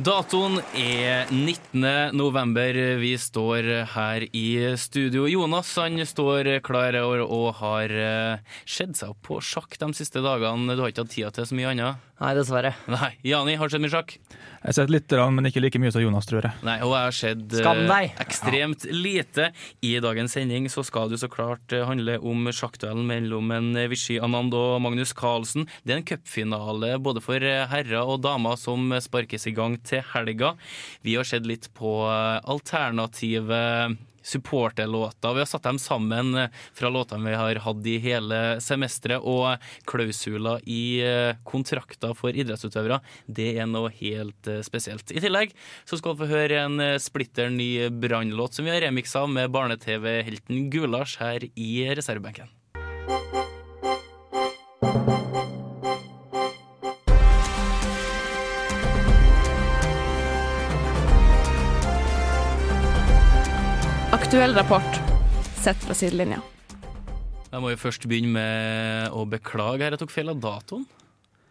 Datoen er 19. november. Vi står her i studio. Jonas han står klar og, har skjedd sett seg opp på sjakk de siste dagene. Du har ikke hatt tida til så mye annet? Nei, dessverre. Nei. Jani, har du sett mye sjakk? Jeg har sett litt, men ikke like mye som Jonas, tror jeg. Nei, og jeg har sett eh, ekstremt lite. I dagens sending så skal det jo så klart eh, handle om sjakkduellen mellom en eh, Vichy Anand og Magnus Carlsen. Det er en cupfinale både for eh, herrer og damer som sparkes i gang til helga. Vi har sett litt på alternative supporterlåter. Vi har satt dem sammen eh, fra låtene vi har hatt i hele semesteret, og klausuler i eh, kontrakter for idrettsutøvere. Det er noe helt eh, spesielt. I tillegg så skal vi få høre en splitter ny brannlåt som vi har remiksa med barne-TV-helten Gulasj her i reservebenken. Aktuell rapport sett fra sidelinja. Jeg må jo først begynne med å beklage her. Jeg tok feil av datoen.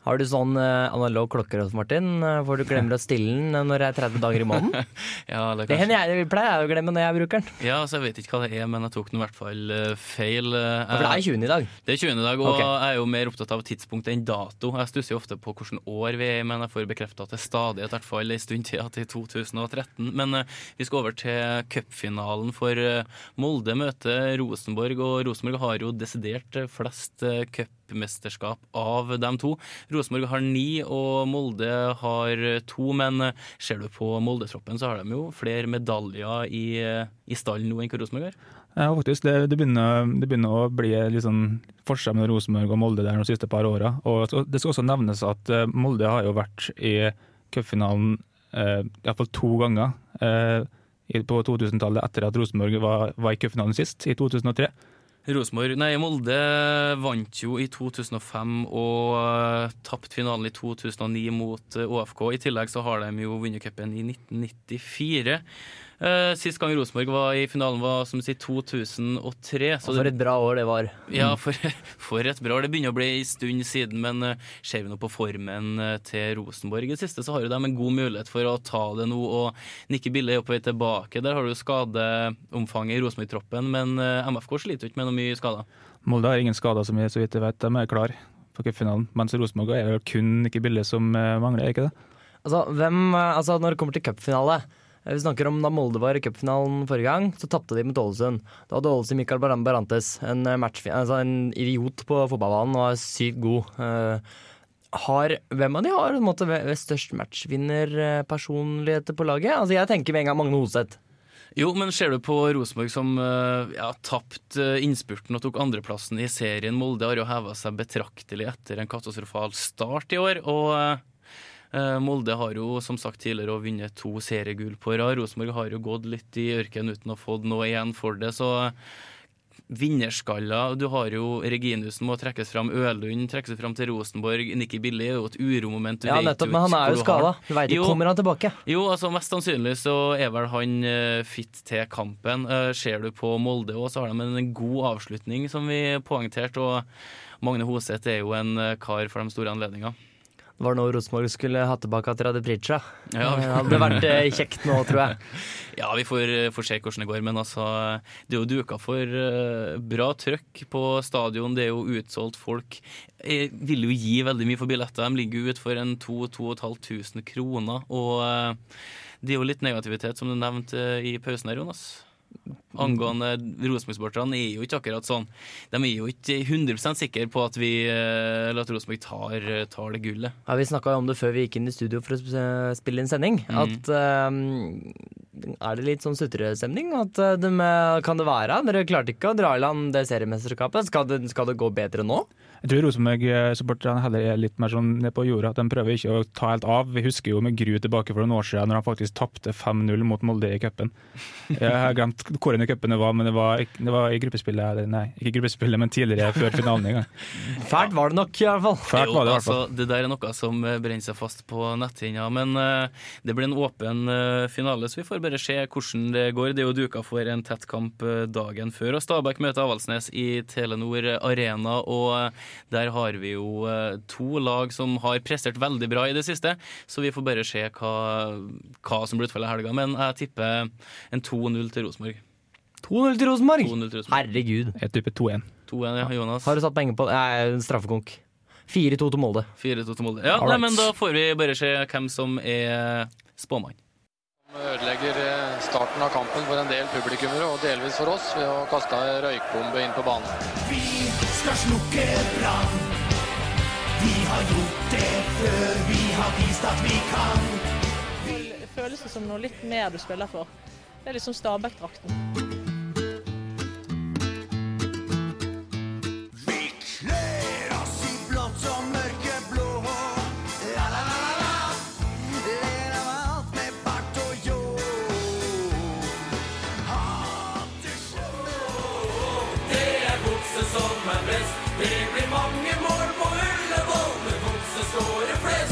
Har du sånn eh, analog klokker også, Martin, For hvor du glemmer å stille den eh, når det er 30 dager i måneden? Ja, det, Det hender jeg, det pleier jeg å glemme når jeg bruker den. Ja, altså Jeg vet ikke hva det er, men jeg tok den i hvert fall eh, feil. eh, For det er 20. i dag. Det er 20. i dag, og okay. jeg er jo mer opptatt av tidspunkt enn dato. Jeg stusser jo ofte på hvilket år vi er i, men jeg får bekrefta at det stadig i hvert fall en stund til til er 2013. Men eh, vi skal over til cupfinalen for eh, Molde møter Rosenborg, og Rosenborg har jo desidert eh, flest uh, cupmesterskap av dem to. Rosenborg har ni, og Molde har to, men ser du på Molde-troppen, så har de jo flere medaljer i, i stallen nå enn hva Rosenborg har. Ja, faktisk, det, det, begynner, det begynner å bli litt sånn forskjell mellom Rosenborg og Molde der de siste par åra. Det skal også nevnes at eh, Molde har jo vært i cupfinalen eh, iallfall to ganger eh, på 2000-tallet etter at Rosenborg var, var i cupfinalen sist, i 2003. Rosenborg, nei, Molde vant jo i 2005 og uh, tapte finalen i 2009 mot eh, ÅFK. I tillegg så har de jo vunnet cupen i 1994. Eh, sist gang Rosenborg var i finalen var som si 2003. Så For et bra år det var. ja, for, for et bra år. Det begynner å bli en stund siden, men uh, ser vi nå på formen eh, til Rosenborg i det siste, så har jo de en god mulighet for å ta det nå. Og Nikki Bille er på vei tilbake. Der har du skadeomfanget i Rosenborg-troppen, men uh, MFK sliter jo ikke med noe mye skader. Molde har ingen skader, som jeg, så vidt jeg vet. De er klar for cupfinalen. Mens Rosenborg er det kun Nikke Bille som mangler, er ikke det? Altså, hvem, altså Når det kommer til cupfinale Vi snakker om da Molde var i cupfinalen forrige gang, så tapte de mot Ålesund. Da hadde Ålesund Baran Barantes, en, eh, altså en idiot på fotballbanen og er sykt god. Eh, har, hvem av de har måte, størst matchvinnerpersonligheter på laget? Altså Jeg tenker med en gang Magne Hoseth. Jo, men ser du på Rosenborg som ja, tapt eh, innspurten og tok andreplassen i serien. Molde har jo heva seg betraktelig etter en katastrofal start i år. Og eh, eh, Molde har jo som sagt tidligere også vunnet to seriegull på rad. Rosenborg har jo gått litt i ørkenen uten å ha fått noe igjen for det. Så eh, vinnerskaller Du har jo Reginussen må trekkes fram, Ølund trekkes fram til Rosenborg. Nikki Billy er jo et uromoment. Du Ja, nettopp, men han er jo skada. Du veit ikke, kommer han tilbake? Jo, altså mest sannsynlig så er vel han eh, fit til kampen. Eh, ser du på Molde òg, så har de en god avslutning, som vi poengterte. Og Magne Hoseth er jo en eh, kar for de store anledningene. Var nå Rosenborg skulle ha tilbake til Radiprizja. Ja. Det hadde vært eh, kjekt nå, tror jeg. Ja, vi får, eh, får se hvordan det går, men altså Det er jo duka for eh, bra trøkk på stadion. Det er jo utsolgt. Folk Jeg vil jo gi veldig mye for billetter. De ligger jo ut for en 2500 kroner. Og eh, det er jo litt negativitet, som du nevnte eh, i pausen her, Jonas. Angående Rosenborg-sporterne er jo ikke akkurat sånn. De er jo ikke 100% sikre på at, vi, eh, at Rosenborg tar, tar det gullet. Ja, vi snakka om det før vi gikk inn i studio for å spille inn sending. Mm. At eh, er det litt sånn sutrestemning? At eh, de, kan det være? Dere klarte ikke å dra i land det seriemesterskapet. Skal det, skal det gå bedre nå? Jeg tror Rosenborg-supporterne heller er litt mer sånn ned på jorda. At de prøver ikke å ta helt av. Vi husker jo med gru tilbake for noen år siden når han faktisk tapte 5-0 mot Molde i cupen. Jeg har glemt hvor i cupen det var, men det var, det var i gruppespillet. eller Nei, ikke gruppespillet, men tidligere, før finalen en gang. Fælt var det nok, i hvert fall. Fælt var det i hvert fall. altså, det der er noe som brenner seg fast på netthinna. Men uh, det blir en åpen uh, finale, så vi får bare se hvordan det går. Det er jo duka for en tett kamp eh, dagen før. Og Stabæk møter Avaldsnes i Telenor Arena. Og eh, der har vi jo eh, to lag som har prestert veldig bra i det siste. Så vi får bare se hva, hva som blir utfallet i helga. Men jeg tipper en 2-0 til Rosenborg. 2-0 til Rosenborg! 2-0 til Rosenborg. Herregud. Jeg tipper 2-1. 2-1, ja, Jonas. Har du satt penger på det? Straffekonk. 4-2 til Molde. 4-2 til Molde. Ja, nei, men da får vi bare se hvem som er spåmann. Ødelegger eh, starten av kampen for en del publikummere, og delvis for oss, ved å kaste ei røykbombe inn på banen. Vi skal slukke brann. Vi har gjort det før, vi har vist at vi kan. Det føles som noe litt mer du spiller for. Det er liksom Stabæk-drakten. sort of present.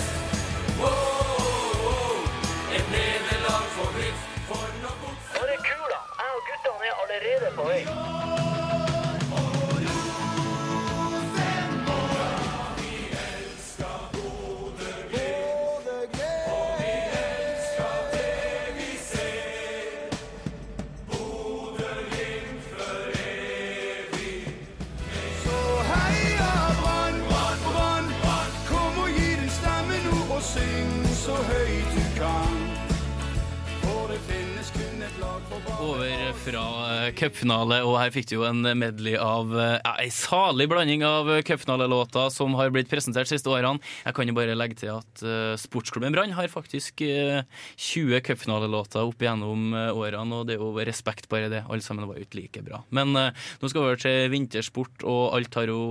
Over fra eh, cupfinale, og her fikk du jo en medley av eh, ja, ei salig blanding av cupfinalelåter som har blitt presentert de siste årene. Jeg kan jo bare legge til at uh, Sportsklubben Brann har faktisk uh, 20 cupfinalelåter opp igjennom uh, årene, og det er jo respekt bare det. Alle sammen var jo ikke like bra. Men nå skal vi over til vintersport, og alt har jo,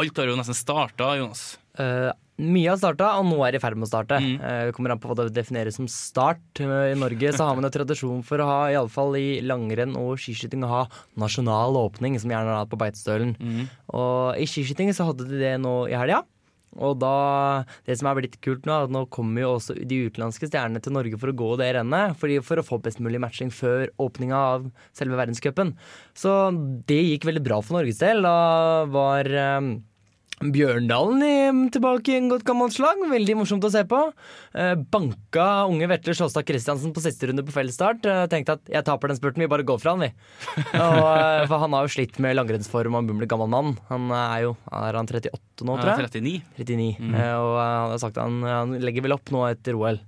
alt har jo nesten starta, Jonas. Eh, mye har starta, og nå er i ferd med å starte. Mm. Eh, det kommer an på hva det defineres som start. Eh, I Norge så har man en tradisjon for å ha, iallfall i langrenn og skiskyting, å ha nasjonal åpning, som gjerne er på Beitostølen. Mm. Og i skiskyting så hadde de det nå i helga. Og da, det som er blitt kult nå, er at nå kommer jo også de utenlandske stjernene til Norge for å gå det rennet. Fordi for å få best mulig matching før åpninga av selve verdenscupen. Så det gikk veldig bra for Norges del. Da var eh, Bjørndalen i, tilbake i en godt gammelt slag. Veldig morsomt å se på. Eh, banka unge Vetle Sjåstad Kristiansen på siste runde på fellesstart. Eh, tenkte at jeg taper den spurten, vi bare går fra han, vi. Og, eh, for han har jo slitt med langrennsform og blir gammel mann. Han er jo er han 38 nå, tror jeg. 39. 39. Eh, og eh, han har sagt at han, han legger vel opp nå etter OL.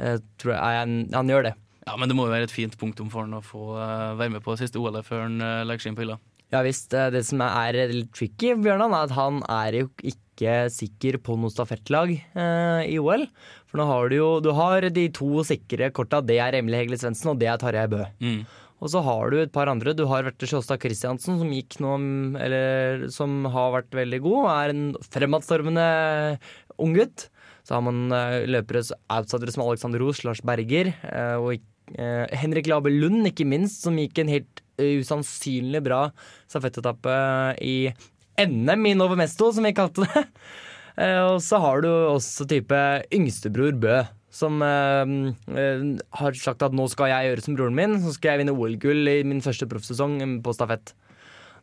Eh, tror jeg, han, han gjør det. Ja, men det må jo være et fint punktum for han å få være med på siste OL før han legger seg inn på hylla. Ja visst. eh, Det som er litt tricky, Bjørnan, er at han er jo ikke sikker på noe stafettlag eh, i OL. For nå har du jo Du har de to sikre korta. Det er Emilie Hegle Svendsen, og det er Tarjei Bø. Mm. Og så har du et par andre. Du har Verte Sjåstad Christiansen, som gikk nå Eller som har vært veldig god. Er en fremadstormende unggutt. Så har man eh, løpere outsidere som Alexander Roos, Lars Berger eh, og Henrik Labe Lund, ikke minst, som gikk en helt usannsynlig bra stafettetappe i NM i Novo Mesto, som vi kalte det. Eh, og så har du også type yngstebror Bø, som eh, eh, har sagt at nå skal jeg gjøre som broren min, så skal jeg vinne OL-gull i min første proffsesong eh, på stafett.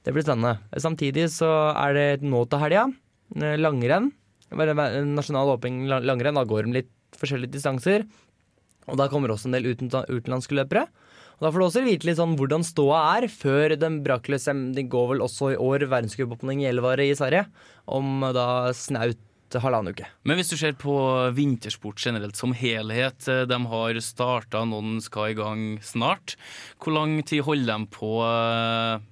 Det blir spennende. Samtidig så er det nå til helga. Langrenn. Nasjonal åpning langrenn. Da går de litt forskjellige distanser. Og da kommer også en del uten, utenlandske løpere. Og Da får du også vite litt sånn hvordan ståa er før den brakløse De går vel også i år verdenscupåpning i Elvare i Sverige. Om da snaut halvannen uke. Men hvis du ser på vintersport generelt som helhet, eh, de har starta, noen skal i gang snart. Hvor lang tid holder de på? eh,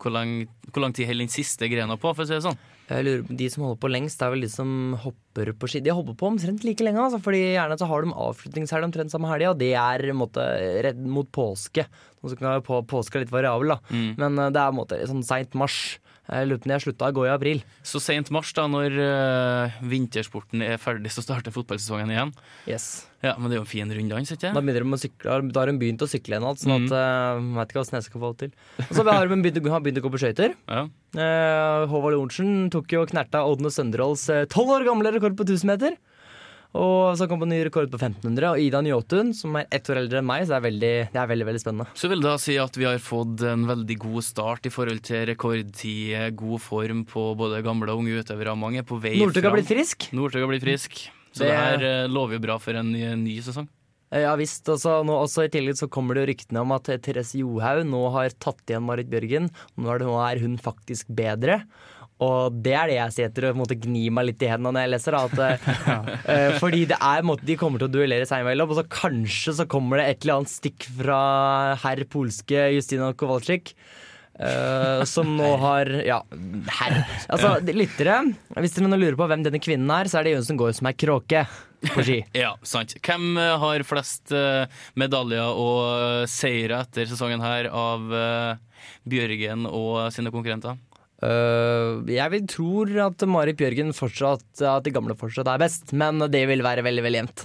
hvor lang, hvor lang tid holder den siste grena på, for å si det sånn? Jeg lurer på, De som holder på lengst, det er vel de som hopper på ski. De hopper på omtrent like lenge, altså, fordi gjerne så har de avslutningshelg omtrent samme helga, og det er måte, redd mot påske. Nå skal jeg på påske litt variabel, da. Mm. men eh, det er måte sånn seint mars. Jeg lurer på når jeg slutta å gå i april. Så sent mars, da, når eh, vintersporten er ferdig, så starter fotballsesongen igjen. Yes. Ja, Men det er jo en fin runddans, ikke Da, begynner de å sykle, da har de begynt å sykle igjen, alt, sånn Mm. at uh, vet ikke hva jeg skal få det til. Og så har de begynt, å- har begynt å gå på skøyter. Ja. Uh, Håvard Lorentzen tok jo knerta Odne Sønderholds eh, tolv år gamle rekord på 1000 meter. Og så kom på en ny rekord på 1500. Og Ida Njåtun, som er ett år eldre enn meg, så det er veldig, det er veldig, veldig spennende. Så vil det da si at vi har fått en veldig god start i forhold til rekordtid, god form på både gamle og unge utøvere. Mange er på vei Northug har blitt frisk. Northug har blitt frisk. Så Det- det, her eh, lover jo bra for en ny, ny sesong. Eh, Ja visst. Også, nå, også I tillegg så kommer det ryktene om at eh, Therese Johaug nå har tatt igjen Marit Bjørgen. Nå er, det, nå er hun faktisk bedre. Og det er det jeg sier etter å gni meg litt i hendene når jeg leser. Da, at, eh, fordi det er, måte, de kommer til å duellere seg imellom, og så kanskje så kommer det et eller annet stikk fra herr polske Justina Kowalczyk. Eh, som nå har Ja, herr. Altså, lyttere, hvis dere lurer på hvem denne kvinnen er, så er det Jønsen Gaard som er kråke på ski. Ja, sant. Hvem eh, har flest eh, medaljer og seire etter sesongen her av Bjørgen og sine konkurrenter? Uh, jeg vil tror at Marit Bjørgen fortsatt At de gamle fortsatt er best, men det vil være veldig veldig jevnt.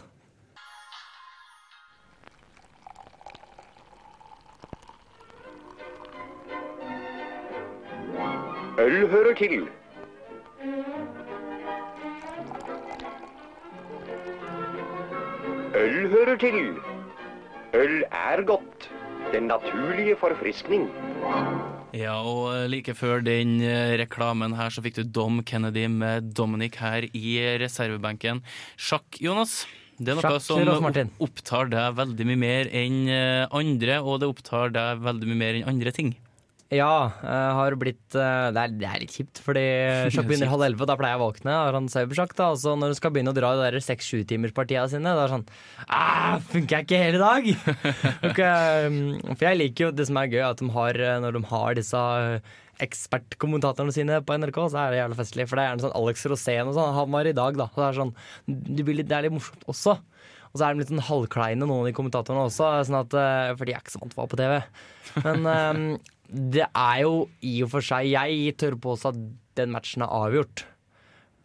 Øl hører til. Øl hører til. Øl er godt. Den naturlige forfriskning. Ja, og eh, like før den eh, reklamen her, så fikk du Dom Kennedy med Dominic her i reservebenken. Sjakk, Jonas. Det er noe Sjakk, som opptar deg veldig mye mer enn eh, andre, og det opptar deg veldig mye mer enn andre ting. Ja, jeg har blitt øh, det, er, det er litt kjipt, fordi sjakk begynner halv elleve, da pleier jeg å våkne. Har han cybersjakk, da. Og så når hun skal begynne å dra de seks-sju-timerspartiene sine, da er det sånn ah, Funker jeg ikke hele dag? Ok, um, For jeg liker jo det som er gøy, at de har, øh, når de har disse ekspertkommentatorene sine på NRK, så er det jævlig festlig. For det er gjerne sånn Alex Rosén og sånn. Han var i dag, da. Så det er sånn det, blir litt, det er litt morsomt også. Og så er de litt sånn halvkleine, noen av de kommentatorene også, sånn at, for de er ikke så vant til å være på TV. Men øhm, det er jo i og for seg Jeg tør påstå at den matchen er avgjort.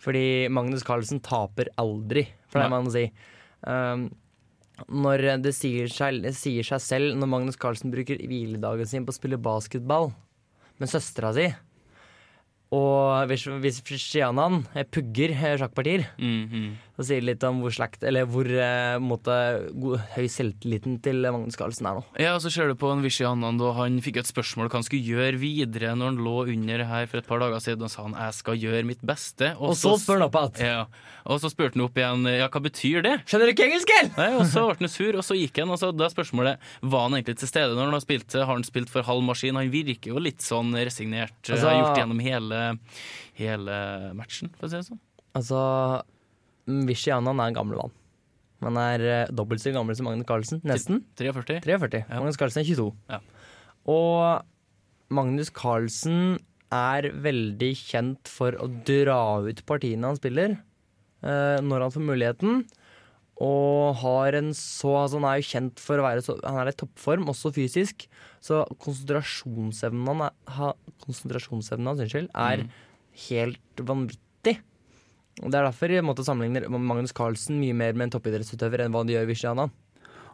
Fordi Magnus Carlsen taper aldri, for det må man si. Um, når det sier seg, sier seg selv når Magnus Carlsen bruker hviledagen sin på å spille basketball med søstera si, og hvis, hvis Shianan pugger sjakkpartier, sjakkpartier, Mhm. Så sier litt om hvor slekt Eller hvor eh, måte, god, høy selvtilliten til Magnus Carlsen er nå. Ja, og så ser du på en Vishy og han fikk et spørsmål hva han skulle gjøre videre når han lå under her for et par dager siden, og sa han 'jeg skal gjøre mitt beste'. Og så spør han opp igjen. Ja, og så spurte han opp igjen 'ja, hva betyr det'? Skjønner du ikke engelsk, eller? Og så ble han sur, og så gikk han. Og så da er spørsmålet var han egentlig til stede når han har spilt. Har han spilt for halv maskin? Han virker jo litt sånn resignert. Altså- har gjort gjennom hele, hele matchen, for å si det sånn. Altså, Vishy Annan er en gammel mann. Han er eh, dobbelt så gammel som Magnus Carlsen. Nesten. 43. 43. Magnus Carlsen er 22. Ja. Og Magnus Carlsen er veldig kjent for å dra ut partiene han spiller, eh, når han får muligheten. Og har en så altså Han er jo kjent for å være så Han er i toppform, også fysisk. Så konsentrasjonsevnen han er, ha, konsentrasjonsevnen hans unnskyld, er Mm. helt vanvittig. Det er derfor jeg måtte sammenligne Magnus Carlsen mye mer med en toppidrettsutøver enn hva de gjør Vishy Anand.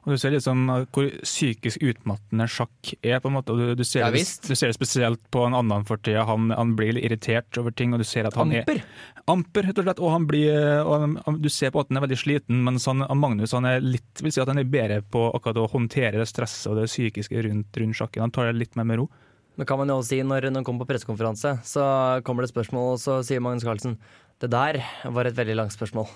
Og du ser liksom hvor psykisk utmattende sjakk er, på en måte. Du, du, ser, Ja, du ser det spesielt på en annen for tida. Han, han blir irritert over ting, og du ser at han Amper. er Amper, rett og slett. Og, han blir, og han, han- du ser på at han er veldig sliten, mens han, han Magnus han er litt, vil si at han er bedre på akkurat å håndtere det stresset og det psykiske rundt, rundt sjakken. Han tar det litt mer med ro. Men kan man jo også si når når han kommer på pressekonferanse, så kommer det spørsmål, og så sier Magnus Carlsen det der var et veldig langt spørsmål.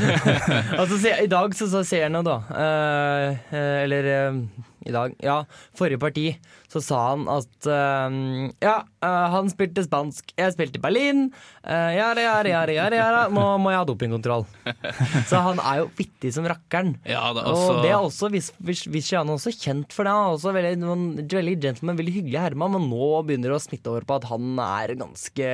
altså, se, I dag så, så ser jeg noe, da eh, eh, Eller eh, i dag. Ja, forrige parti så sa han at uh, ja, uh, han spilte spansk, jeg spilte Berlin. Uh, jara, jara, jara, jara, jara. Nå må jeg ha dopingkontroll. så han er jo vittig som rakkeren. Ja, det er også- Og det er også er også kjent for det. Han er også veldig, veldig gentleman, veldig hyggelig herremann, men nå begynner det å smitte over på at han er ganske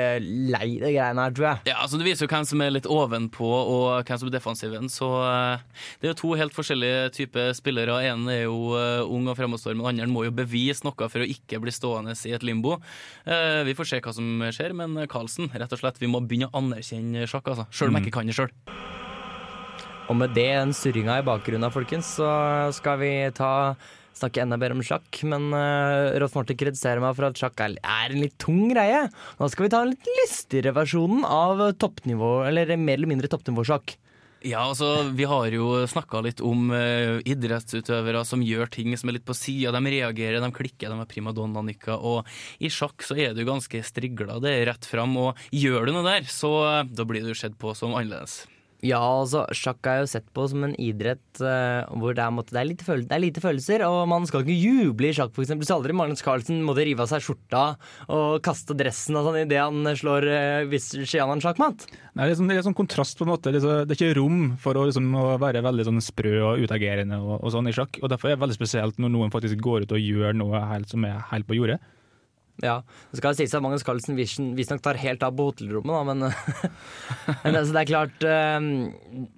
lei det greiene her, tror jeg. Ja, altså Det viser jo hvem som er litt ovenpå og hvem som er defensiven. Så eh, det er jo to helt forskjellige typer spillere. En er jo eh, ung og fremadstormende, andre må jo bevise noe for å ikke bli stående i et limbo. Eh, vi får se hva som skjer, men Karlsen, rett og slett, vi må begynne å anerkjenne sjakk, altså. Sjøl om jeg ikke kan det sjøl. Og med det, den surringa i bakgrunnen, folkens, så skal vi ta snakke enda bedre om sjakk. Men uh, Rolf Morten kritiserer meg for at sjakk er, er en litt tung greie. Nå skal vi ta en litt lystigere versjonen av toppnivå, eller mer eller mindre toppnivåsjakk. Ja, altså, Vi har jo snakka litt om uh, idrettsutøvere som gjør ting som er litt på sida. De reagerer, de klikker, de er primadonna-nikka. Og i sjakk så er du ganske strigla. Det er rett fram. Og gjør du noe der, så uh, da blir du sett på som annerledes. Ja, altså, sjakk er jo sett på som en idrett uh, hvor det er, måtte, det, er lite følelser, det er lite følelser, og man skal ikke juble i sjakk, eksempel. Så aldri Magnus Carlsen måtte rive av seg skjorta og kaste dressen og sånn idet han slår uh, Viscianan sjakkmatt. Nei, det, er liksom, det er sånn kontrast på en måte. Det er, det er ikke rom for å, liksom, å være veldig sånn sprø og utagerende og, og sånn i sjakk. Og Derfor er det veldig spesielt når noen faktisk går ut og gjør noe helt, som er helt på jordet. Ja, det skal sies at Magnus Carlsen visstnok tar helt av på hotellrommet, men, men altså, det er klart eh,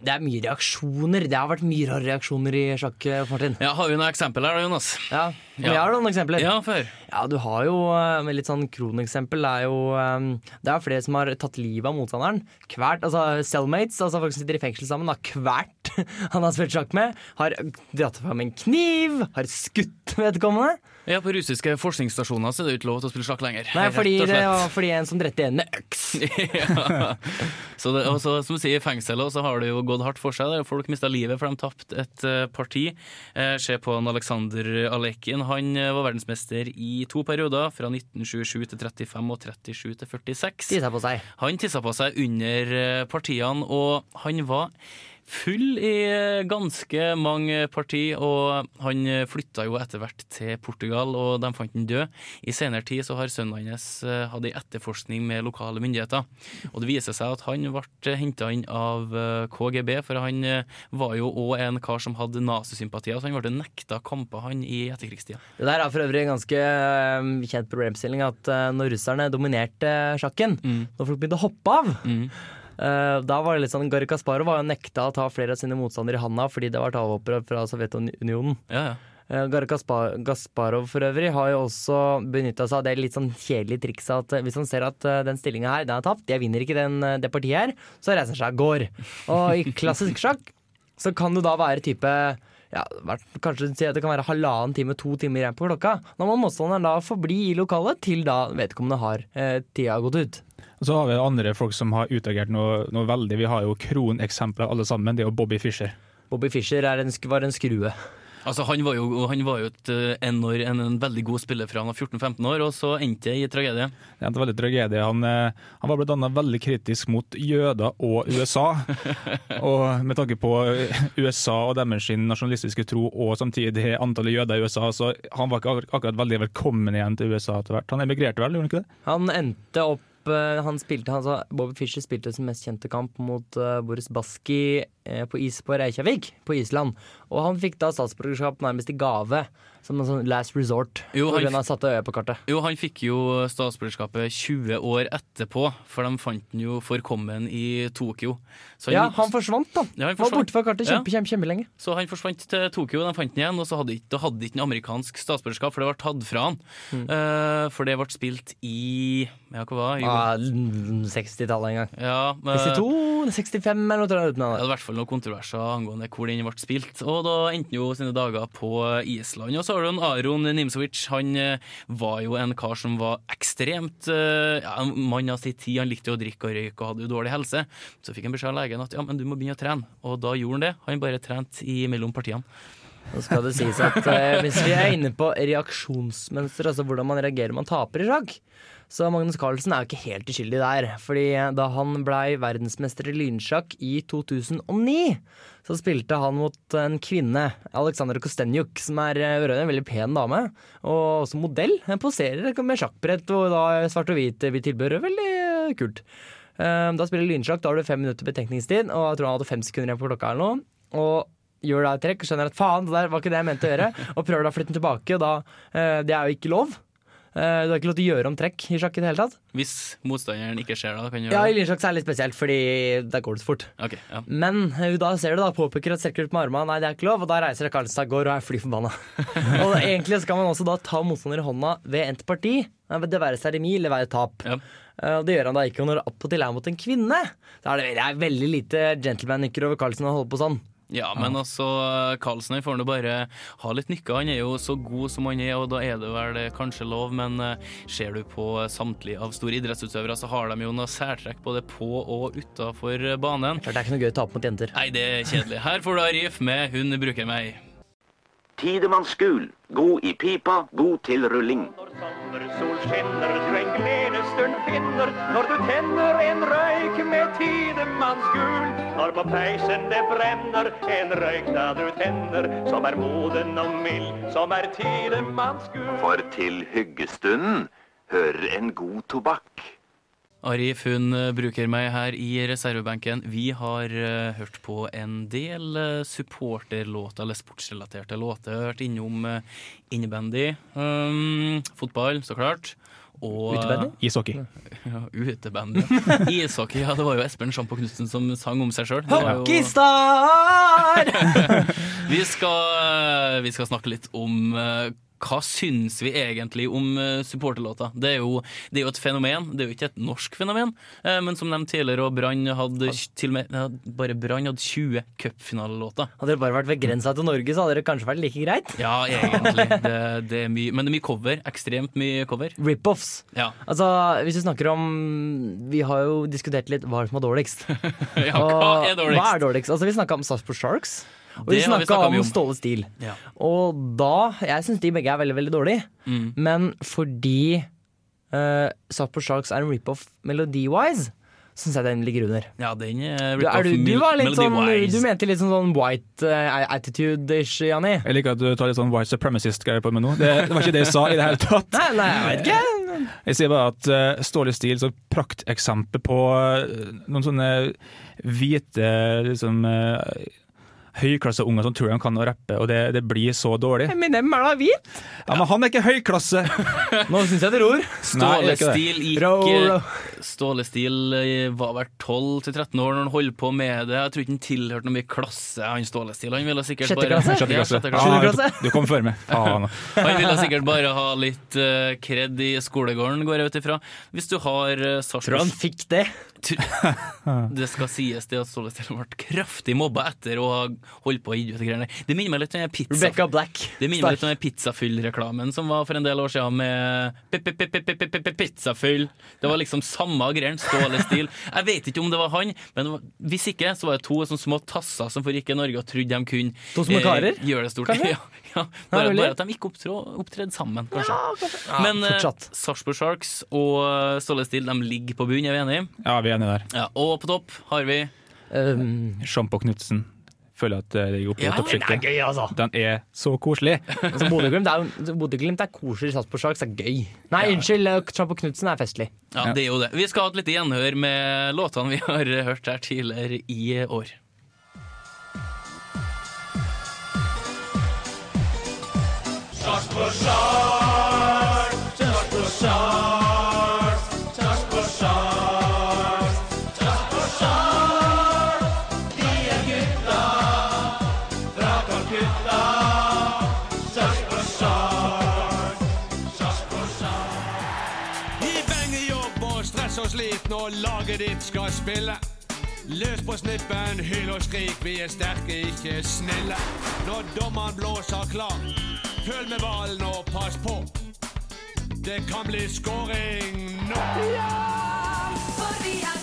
Det er mye reaksjoner. Det har vært mye rare reaksjoner i sjakk, Martin. Ja, Har vi noen eksempel her da, Jonas? Ja, vi har noen eksempler. Ja, før. Ja, du har jo eh, med litt sånn kroneksempel. Det er jo eh, Det er flere som har tatt livet av motstanderen. Hvert, altså Cellmates, altså folk som sitter i fengsel sammen, har hvert han har spilt sjakk med. Har dratt fram en kniv, har skutt vedkommende. Ja, På russiske forskningsstasjoner så er det ikke lov til å spille sjakk lenger. Nei, fordi det var fordi en som drepte en med øks. ja. Så det, også, som du sier, I fengselet så har det jo gått hardt for seg. Folk mista livet for de tapte et eh, parti. Eh, Se på en Aleksandr Alekin. Han eh, var verdensmester i to perioder, fra 1927 til 35 og 37 til 46. Tissa på seg. Han tissa på seg under eh, partiene, og han var full i ganske mange parti, og han flytta jo etter hvert til Portugal, og de fant han død. I senere tid så har sønnen hans eh, hatt ei etterforskning med lokale myndigheter, og det viser seg at han ble henta inn av eh, KGB, for han eh, var jo òg en kar som hadde nazisympatier, så han ble nekta kamper, han, i etterkrigstida. Det der er for øvrig en ganske kjent problemstilling at når russerne dominerte sjakken, når folk begynte å hoppe av eh, da var det litt sånn, Garri Kasparov var jo nekta å ta flere av sine motstandere i handa fordi det var avhoppere fra Sovjetunionen. Ja, ja. Eh, Kaspar Gasparov for øvrig har jo også benytta seg av det litt sånn kjedelige trikset at eh, hvis han ser at eh, den stillinga her, den er tapt, jeg vinner ikke den, eh, det partiet her, så reiser han seg og går. Og i klassisk sjakk så kan du da være type ja, kanskje si at det kan være halvannen time, to timer igjen på klokka. Da må motstanderen da forbli i lokalet til da vedkommende har eh, tida gått ut. Så har vi andre folk som har utagert noe, noe veldig. Vi har jo kroneksempler alle sammen. Det er jo Bobby Fischer. Bobby Fischer er en, var en skrue. Altså, han var jo, han var jo et, en, enor, en, en veldig god spiller fra han var 14-15 år, og så endte det i tragedie. Det endte veldig tragedie. Han, eh, han var bl.a. veldig kritisk mot jøder og USA. og med tanke på eh, USA og deres nasjonalistiske tro og samtidig antallet jøder i USA, så han var ikke akkurat, akkurat veldig velkommen igjen til USA etter hvert. Han emigrerte vel, gjorde han ikke det? Han endte opp eh, han spilte, altså, Bobby Fischer spilte sin mest kjente kamp mot uh, Boris Baski uh, på is på Reykjavik på Island. Og han fikk da statsborgerskap nærmest i gave, som en sånn last resort. Jo, han av satte øye på kartet. Jo, han fikk jo statsborgerskapet 20 år etterpå, for de fant han jo forkommen i Tokyo. Så Ja, han forsvant, da. Ja, han forsvant. var borte fra kartet Ja. kjempe, kjempe, kjempelenge. Så han forsvant til Tokyo, de fant han igjen, og så hadde ikke, da hadde ikke han amerikansk statsborgerskap, for det ble tatt fra han. Mm. Uh, for det ble spilt i Ja, hva var? Ah, 60-tallet en gang. Ja, men, 62, 65 eller noe. tror jeg, Det var i hvert fall noen kontroverser angående hvor den ble spilt. Og da endte han jo sine dager på Island. Og så har du en Aron Nimsovic. Han eh, var jo en kar som var ekstremt eh, ja, en mann av sin tid. Han likte å drikke og røyke og hadde jo dårlig helse. Så fikk han beskjed av legen at ja, men du må begynne å trene. Og da gjorde han det. Han bare trente mellom partiene. Nå skal det sies at eh, hvis vi er inne på reaksjonsmønster, altså hvordan man reagerer man taper i sjakk, så Magnus Carlsen er jo ikke helt uskyldig der. Fordi da han blei verdensmester i lynsjakk i 2009, så spilte han mot en kvinne, Aleksandra Kostenjuk, som er eh, en veldig pen dame, og også modell. Hun poserer med sjakkbrett og da svart og hvit tilbehør. Veldig eh, kult. Eh, Da spiller lynsjakk, da har du fem minutter betenkningstid, og jeg tror han hadde fem sekunder igjen på klokka eller noe. Og gjør da et trekk og skjønner at faen, det der var ikke det jeg mente å gjøre, og prøver da å flytte den tilbake, og da eh, Det er jo ikke lov. Eh, Du har ikke lov til å gjøre om trekk i sjakk i det hele tatt. Hvis motstanderen ikke ser det, kan du Ja, i lynsjakk er det litt spesielt, fordi der går det så fort. Ok, ja. Men eh, da ser du da påpeker strekker ut med armene, nei det er ikke lov, og da reiser Karlstad seg gårde og er fly forbanna. og egentlig skal man også da ta motstander i hånda ved endt parti, det være seg remis eller være tap. Ja. Eh, Det gjør han da ikke og når det attpåtil er mot en kvinne. Da er det, det er veldig lite gentleman-nykker over Carlsen å holde på sånn. Ja, men altså, Karlsen får nå bare ha litt nykker. Han er jo så god som han er, og da er det vel kanskje lov, men eh, ser du på samtlige av store idrettsutøvere, så har de jo noe særtrekk både på og utafor banen. Det er ikke noe gøy å tape mot jenter. Nei, det er kjedelig. Her får du Arif med 'Hun bruker meg'. Tidemanns gul. God i pipa, god til rulling. Når sommersol skinner, du en gledesstund finner når du tenner en røyk med tidemanns gul. Når på peisen det brenner en røyk da du tenner, som er moden og mild, som er tidemanns gul. For til hyggestunden hører en god tobakk. Arif hun eh, bruker meg her i reservebenken. Vi har uh, hørt på en del eh, supporterlåter, eller sportsrelaterte låter. Hørt innom uh, innebandy, um, fotball, så klart. Og, Utebandy? Ishockey. Ja, utebandy. Ishockey, ja. Det var jo Espen Sjampo Knutsen som sang om seg sjøl. Hockeystar! Vi skal, vi skal snakke litt om hva syns vi egentlig om supporterlåta? supporterlåter? Det det er jo et fenomen, det er jo ikke et norsk fenomen. eh, Men som nevnt tidligere, og Brann hadde til og med bare Brann hadde 20 cupfinalelåter. Hadde det bare vært begrensa til Norge, så hadde det kanskje vært like greit. Ja, egentlig. Det, det er mye, men det er mye cover. Ekstremt mye cover. Rip-offs. Ja. Altså, hvis vi snakker om Vi har jo diskutert litt hva som er dårligst. Ja, hva er dårligst? Hva er dårligst? Altså, vi snakka om Sarpsborg Sharks. Og Det vi snakka om, om. Ståle Stil. Ja. Og da Jeg syns de begge er veldig, veldig dårlige. Mm. Men fordi uh, på Sharks er en rip-off melodi-wise, syns jeg den ligger under. Ja, den er rip-off du, du, du, sånn, du mente litt sånn, sånn white uh, attitude-ish, Janni. Jeg liker at du tar litt sånn white supremacist-greier på meg nå. Det, det var ikke det jeg sa i det hele tatt. Nei, nei, jeg vet ikke. Jeg sier bare at uh, Ståle Stil som prakteksempel på uh, noen sånne hvite liksom, uh, høyklasseunger som tror de kan å rappe, og det, det blir så dårlig. Men dem er da hvit? Ja, Men han er ikke høyklasse! Nå syns jeg det ror. Ståle. Stil gikk. Ståle Stil eh, var vel 12-13 år når han holdt på med det. Jeg tror ikke han tilhørte noe mye klasse, han Ståle Stil. Han ville sikkert Sjette bare klasse? Sjette Ja, sjette klasse. Ah, klasse? du kom før meg. Faen. Han ville sikkert bare ha litt uh, kred i skolegården, går jeg ut ifra. Hvis du har uh, Tror han fikk det. Det skal sies det at Ståle Stil ble kraftig mobba etter å ha holdt på å gi ut greiene. Det minner meg litt om den pizza... Rebecca Black. Det minner meg litt om den pizzafyll-reklamen som var for en del år siden med pi- pi- pi- pi- pi- pi- pi- pizzafyll. Det var liksom samme greien, Ståle Stil. Jeg vet ikke om det var han, men hvis ikke, så var det to sånne små tasser som forrike i Norge og trodde de kunne eh, To små karer? gjøre det stort. Kanskje? Ja, ja. Bare, bare at de ikke opptredde sammen, kanskje. Ja, men eh. Sarpsborg Sharks og eh, Ståle Stil de ligger på bunnen, er vi enige? Ja, vi er enige der. Ja, og på topp har vi Um, Sjampo Knutsen. Føler at det er Ja, den er toppsjiktet. gøy, altså. Den er så koselig. altså Bodø-Glimt er, er, koselig sats på sjakk, så Sharks er gøy. Nei, unnskyld, Tramp og Knutsen er festlig. Ja, det er jo det. Vi skal ha et lite gjenhør med låtene vi har hørt her tidligere i år. Sarpsborg Sharks, og laget ditt skal spille. Løs på snippen, hyll og skrik, vi er sterke, ikke snille. Når dommeren blåser klar, følg med ballen og pass på. Det kan bli scoring nå. Ja, For vi er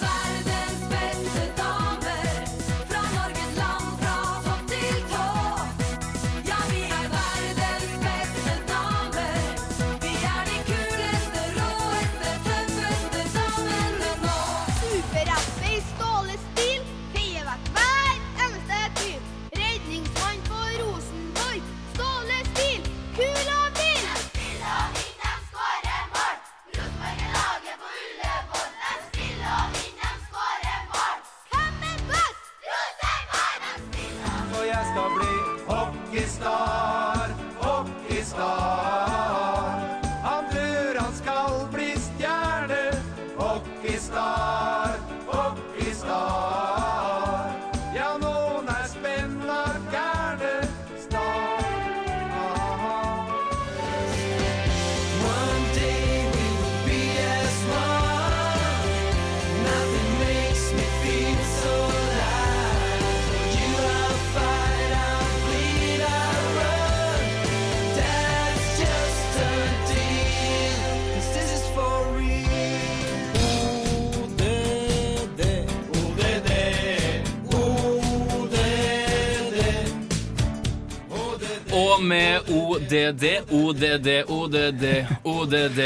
ODD, ODD, ODD, ODD.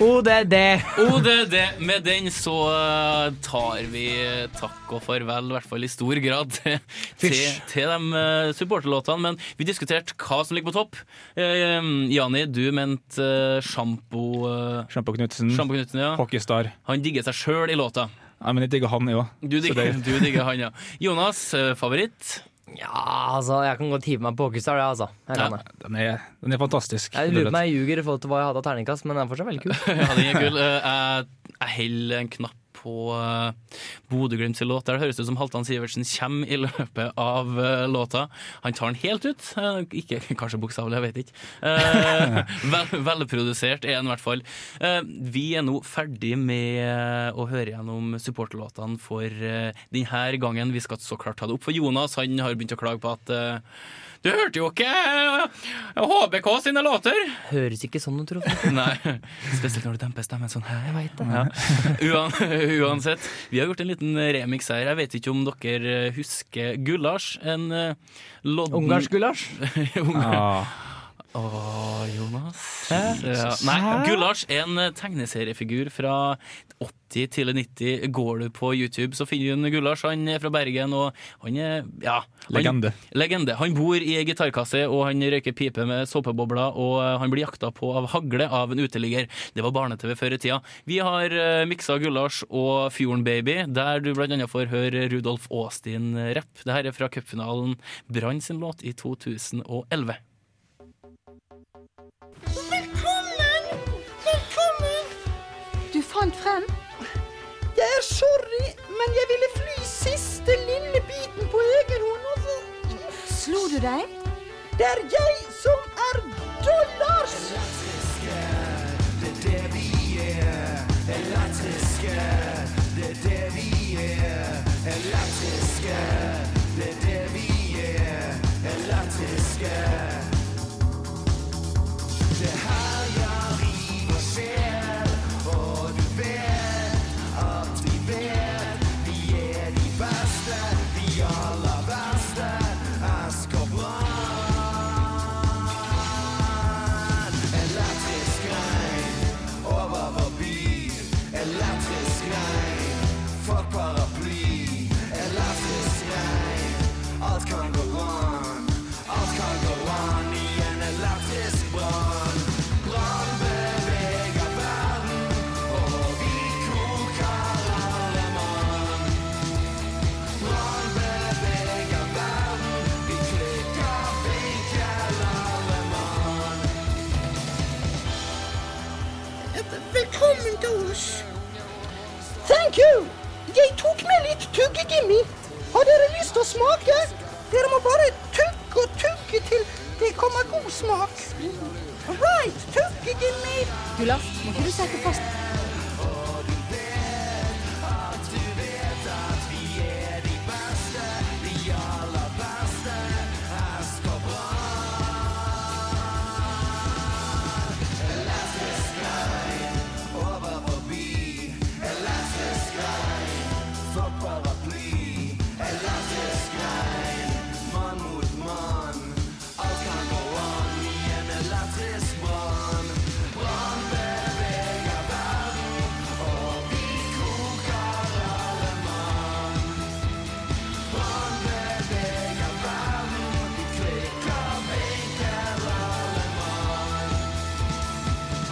ODD. ODD. Med den så eh, tar vi takk og farvel, i hvert fall i stor grad, til, til, de eh, supporterlåtene. Men vi diskuterte hva som ligger på topp. Eh, Jani, du mente uh, Sjampo Sjampo Knutsen. Sjampo Knutsen, ja. Hockeystar. Han digger seg sjøl i låta. Nei, men jeg digger han, jo. Du digger, du digger han, ja. Jonas, eh, favoritt? Ja, altså, jeg kan godt hive meg på det, altså. Jeg kan Ja. det. Den er, den er fantastisk. Jeg lurer på om jeg ljuger i forhold til hva jeg hadde av terningkast, men den er fortsatt veldig kul. Ja, den er kul. Eh, Jeg, jeg holder en knapp på uh, Bodø-Glimt sin låt. Der høres det ut som Halvdan Sivertsen kommer i løpet av eh, låta. Han tar den helt ut. Eh, ikke kanskje bokstavelig, jeg vet ikke. Eh, vel, velprodusert er den i hvert fall. Eh, vi er nå ferdig med å høre gjennom supporterlåtene for eh, denne gangen. Vi skal så klart ta det opp for Jonas. Han har begynt å klage på at eh, du hørte jo ikke eh, HBK sine låter! Høres ikke sånn ut, tror jeg. Nei, spesielt når du demper stemmen sånn her. Jeg vet det. Ja. Uan, uansett, vi har gjort en liten remix her. Jeg vet ikke om dere husker Gulasj? En uh, lodden Ungarsk gulasj? Ungar. Ah. Åh, Jonas. Ja. Nei? Gulasj er en eh, tegneseriefigur fra 80 til 90. Går du på YouTube, så finner du en Gulasj. Han er fra Bergen, og han er ja, han, Legende. Legende. Han bor i ei gitarkasse, og han røyker pipe med såpebobler, og eh, han blir jakta på av hagle av en uteligger. Det var barne-TV før i tida. Vi har uh, miksa Gulasj og Fjorden Baby, der du blant annet får høre Rudolf Aastin-rapp. Det her er fra cupfinalen Brann sin låt i 2011. Velkommen! Velkommen! Du fant frem? Jeg er sorry, men jeg ville fly siste lille biten på egen hånd. og så- Slo du deg? Det er jeg som er dollars! Det er det vi er, elektriske. Det er det vi er, elektriske. Det er det vi er, elektriske.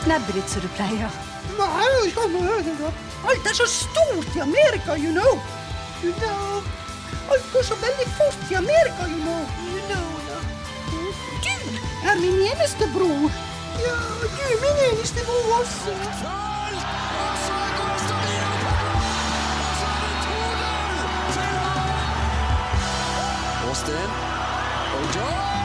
Knebbet ditt som du pleier. Nei, Alt er så stort i Amerika, you know. You know. Alt går så veldig fort i Amerika, you know. You know. Du er min eneste bror. Ja, du er min eneste bror også. Austin. Og Joe!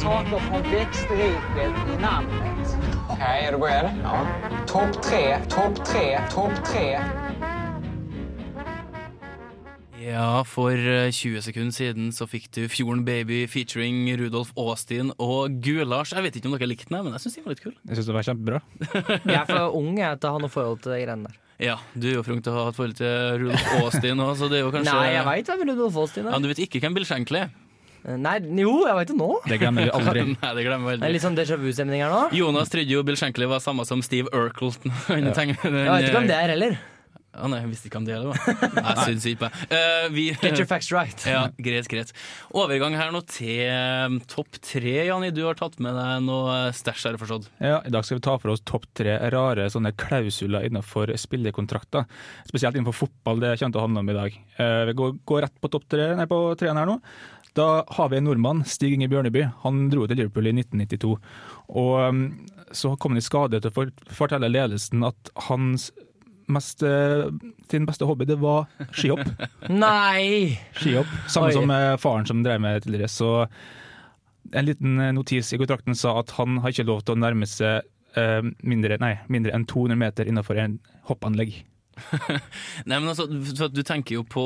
Saker från växtriket i namnet. Okej, är du beredd? Ja. Topp tre, topp tre, topp tre. Ja, for eh, 20 sekunder siden så fikk du Fjorden Baby featuring Rudolf Aastin og Gulars. Jeg vet ikke om dere likte den, men jeg syns den var litt kul. Jeg syns det var kjempebra. Jeg er for ung jeg, til å ha noe forhold til de greiene der. Ja, du er jo for ung til å ha et forhold til Rudolf Aastin òg, så det er jo kanskje Nei, jeg veit hvem Rudolf Aastin Ja, er. Du vet ikke hvem Bill Shankly er? Nei, jo, jeg veit det nå. Det glemmer vi aldri. Nei, det glemmer vi Det er litt sånn déjà vu-stemning her nå. Jonas trodde jo Bill Shankly var samme som Steve Urkel. Ja. Jeg vet ikke om det er heller. Ja, nei, jeg visste ikke om det heller. da. Jeg syns ikke. Eh, vi- Get your facts right. Ja, greit, greit. Overgang her nå til eh, topp tre, Janni, Du har tatt med deg noe stæsj, har jeg forstått. Ja, I dag skal vi ta for oss topp tre rare sånne klausuler innenfor spillekontrakter. Spesielt innenfor fotball, det kommer til å handle om i dag. Uh, vi går, går rett på topp tre, nei, på treeren her nå. Da har vi en nordmann, Stig Inge Bjørneby. Han dro til Liverpool i 1992. Og um, så kom han i skade til å fortelle ledelsen at hans mest, eh, sin beste hobby, det var skihopp. Nei! Skihopp. Samme Oi. som eh, faren som drev med tidligere. Så en liten eh, notis i kontrakten sa at han har ikke lov til å nærme seg mindre, nei, mindre enn 200 meter innenfor en hoppanlegg. Nei, men altså, Du tenker jo på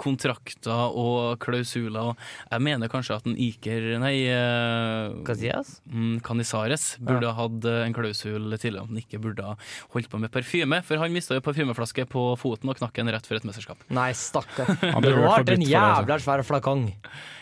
kontrakter og klausuler. og Jeg mener kanskje at en Iker Nei, eh, Casillas? mm, Canizares burde ha hatt eh, en klausul tidligere om han ikke burde holdt på med parfyme. For han mista jo parfymeflaske på foten og knakk en rett før et mesterskap. Nei, stakkar. Det vært var en altså. jævla svær flakong.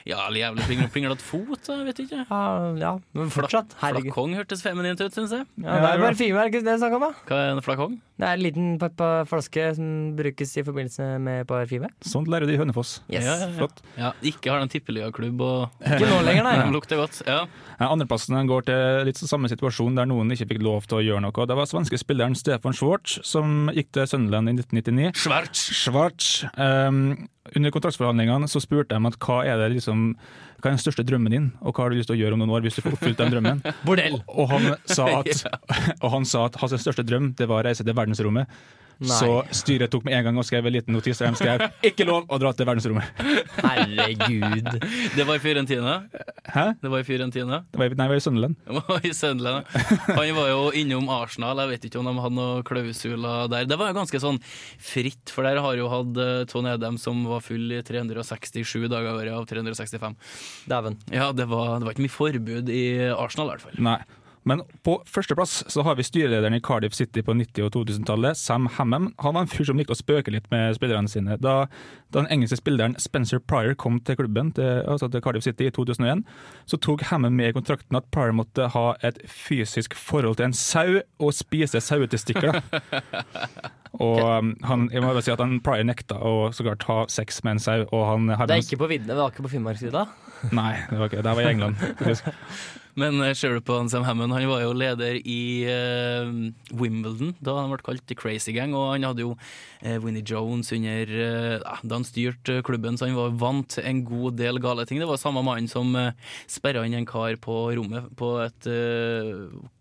Ja, eller jævlig pling- plinglete fot, jeg vet ikke. Ja, ja, men fortsatt. Herregud. Flakong hørtes feminint ut, syns jeg. Ja, det er parfyme, er det ikke det jeg snakker om? da? Hva er en flakong? Det er en liten pa- flaske som brukes i forbindelse med parfyme. Sånt lærer de i Hønefoss. Yes. Ja, ja, ja. Flott. Ja, ikke har den tippeligaklubb og Ikke nå lenger, nei. Lukter godt. Ja. Ja, Andreplassen går til litt samme situasjon der noen ikke fikk lov til å gjøre noe. Det var svenske spilleren Stefan Schwartz som gikk til Sunderland i 1999. Schwartz. Schwartz. Um, under kontraktsforhandlingene så spurte de at hva er det liksom hva er den største drømmen din, og hva har du lyst til å gjøre om noen år hvis du får oppfylt den drømmen? Bordell! Og han sa at, og han sa at hans største drøm det var å reise til verdensrommet. Nei. Så styret tok med en gang og skrev en liten notis der de skrev 'ikke lov å dra til verdensrommet'. Herregud. Det var i Fiorentina. Hæ? Det var i Fiorentina. Det var, i- nei, det var i Sunderland. I Sunderland. Han var jo innom Arsenal, jeg vet ikke om de hadde noen klausuler der. Det var jo ganske sånn fritt, for der har jo hatt Tone Tony Adam som var full i 367 dager i året av 365. Dæven. Ja, det var, det var ikke mye forbud i Arsenal, i hvert fall. Nei. Men på førsteplass så har vi styrelederen i Cardiff City på 90- og 2000-tallet, Sam Hammam. Han var en fyr som likte å spøke litt med spillerne sine. Da, da den engelske spilleren Spencer Pryor kom til klubben, til, altså til Cardiff City i 2001, så tok Hammam med i kontrakten at Pryor måtte ha et fysisk forhold til en sau og spise sauetestikler. Og um, han, jeg må bare si at han Pryor nekta å sågar ta sex med en sau. Og han, Det er ikke på viddene, det var ikke på Finnmarkssida? Nei, det var ikke, det var i England. faktisk. Men eh, ser du på han Sam Hammond, han var jo leder i uh, Wimbledon da han ble kalt The Crazy Gang, og han hadde jo uh, Winnie Jones under uh, Da han styrte klubben, så han var vant til en god del gale ting. Det var samme mann som uh, sperra inn en kar på rommet på et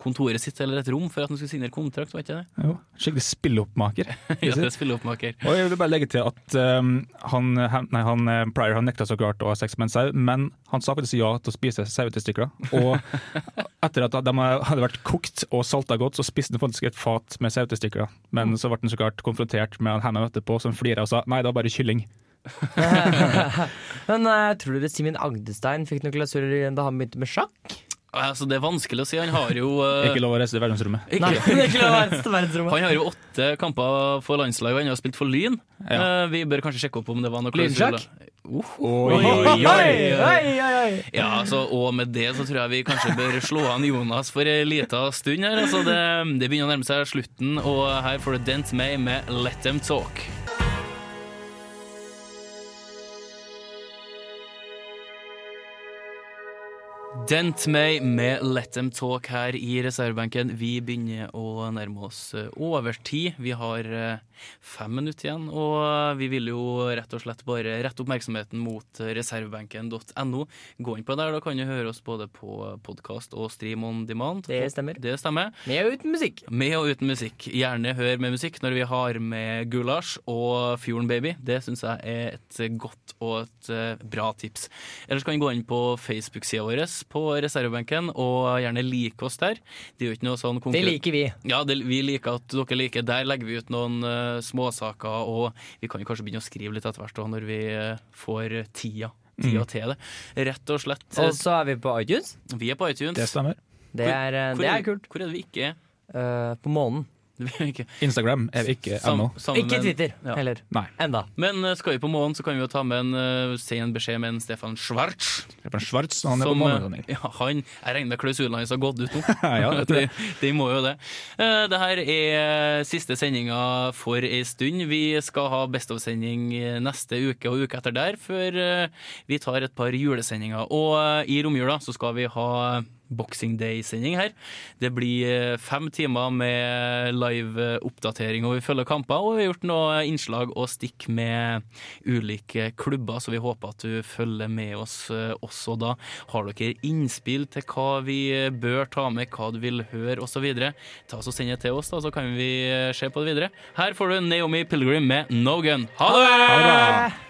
kontoret sitt eller et rom for at han skulle signere kontrakt, var ikke det? Jo, skikkelig spilloppmaker. ja, det er spilleoppmaker. Og jeg vil bare legge til at um, han, han- nei, han, Pryor han nekta så klart å ha sex med en sau, men han sa faktisk ja til å spise sauetestikler. Og etter at de hadde vært kokt og salta godt, så spiste han faktisk et fat med sautestikker. Men så ble han så klart konfrontert med han Hammond etterpå, som flira og sa nei, det var bare kylling. Men uh, tror dere Simen Agdestein fikk noen glasurer da han begynte med sjakk? Altså, det er vanskelig å si. Han har jo uh... Ikke lov å reise til verdensrommet. Ikke- Nei, det er ikke lov å reise til verdensrommet. Han har jo åtte kamper for landslaget, og han har spilt for Lyn. Eh, vi bør kanskje sjekke opp om det var noe. Lynsjakk? Uh, Oi, oi, oi. Ja, altså, og med det så tror jeg vi kanskje bør slå an Jonas for ei lita stund her. Altså, det, det begynner å nærme seg slutten, og her får du Dent May med Let Them Talk. Dent May med Let Them Talk her i reservebenken. Vi begynner å nærme oss eh, overtid. Vi har eh, fem minutter igjen, og vi vil jo rett og slett bare rette oppmerksomheten mot reservebenken.no. Gå inn på der, da kan du høre oss både på podkast og stream on demand. Det stemmer. Det stemmer. Med og uten musikk. Med og uten musikk. Gjerne hør med musikk når vi har med Gulasj og Fjorden Baby. Det syns jeg er et godt og et eh, bra tips. Ellers kan du gå inn på Facebook-sida vår på reservebenken og gjerne like oss der. Det er jo ikke noe sånn Det liker vi. Ja, det, vi liker at dere liker. Der legger vi ut noen uh, småsaker, og vi kan jo kanskje begynne å skrive litt etter hvert da, når vi uh, får tida. Tida Mm. til det. Rett og slett. eh, Og så er vi på iTunes. Vi er på iTunes. Det stemmer. Det er, hvor, Hvor- det er kult. Hvor er det vi ikke er? Uh, på månen. Instagram er vi ikke ennå. Ikke Twitter Ja. heller. Nei. Enda. Men eh, skal vi på månen, så kan vi jo ta med en, uh, sen en beskjed med en Stefan Schwartz. Stefan Schwartz, han er på Som, på månelanding. Ja, han, jeg regner med klausulene hans har gått ut nå. Ja, de, de må jo det. Uh, Det her er siste sendinga for ei stund. Vi skal ha Best of-sending neste uke og uke etter der, før uh, vi tar et par julesendinger. Og uh, i romjula så skal vi ha Boxing Day-sending her. Det blir eh, fem timer med live-oppdatering, og vi følger kamper. Og vi har gjort noen innslag og stikk med ulike klubber, så vi håper at du følger med oss eh, også da. Har dere innspill til hva vi eh, bør ta med, hva du vil høre osv., ta oss og send det til oss, da, så kan vi eh, se på det videre. Her får du Naomi Pilgrim med No Gun. Ha det! Ha det.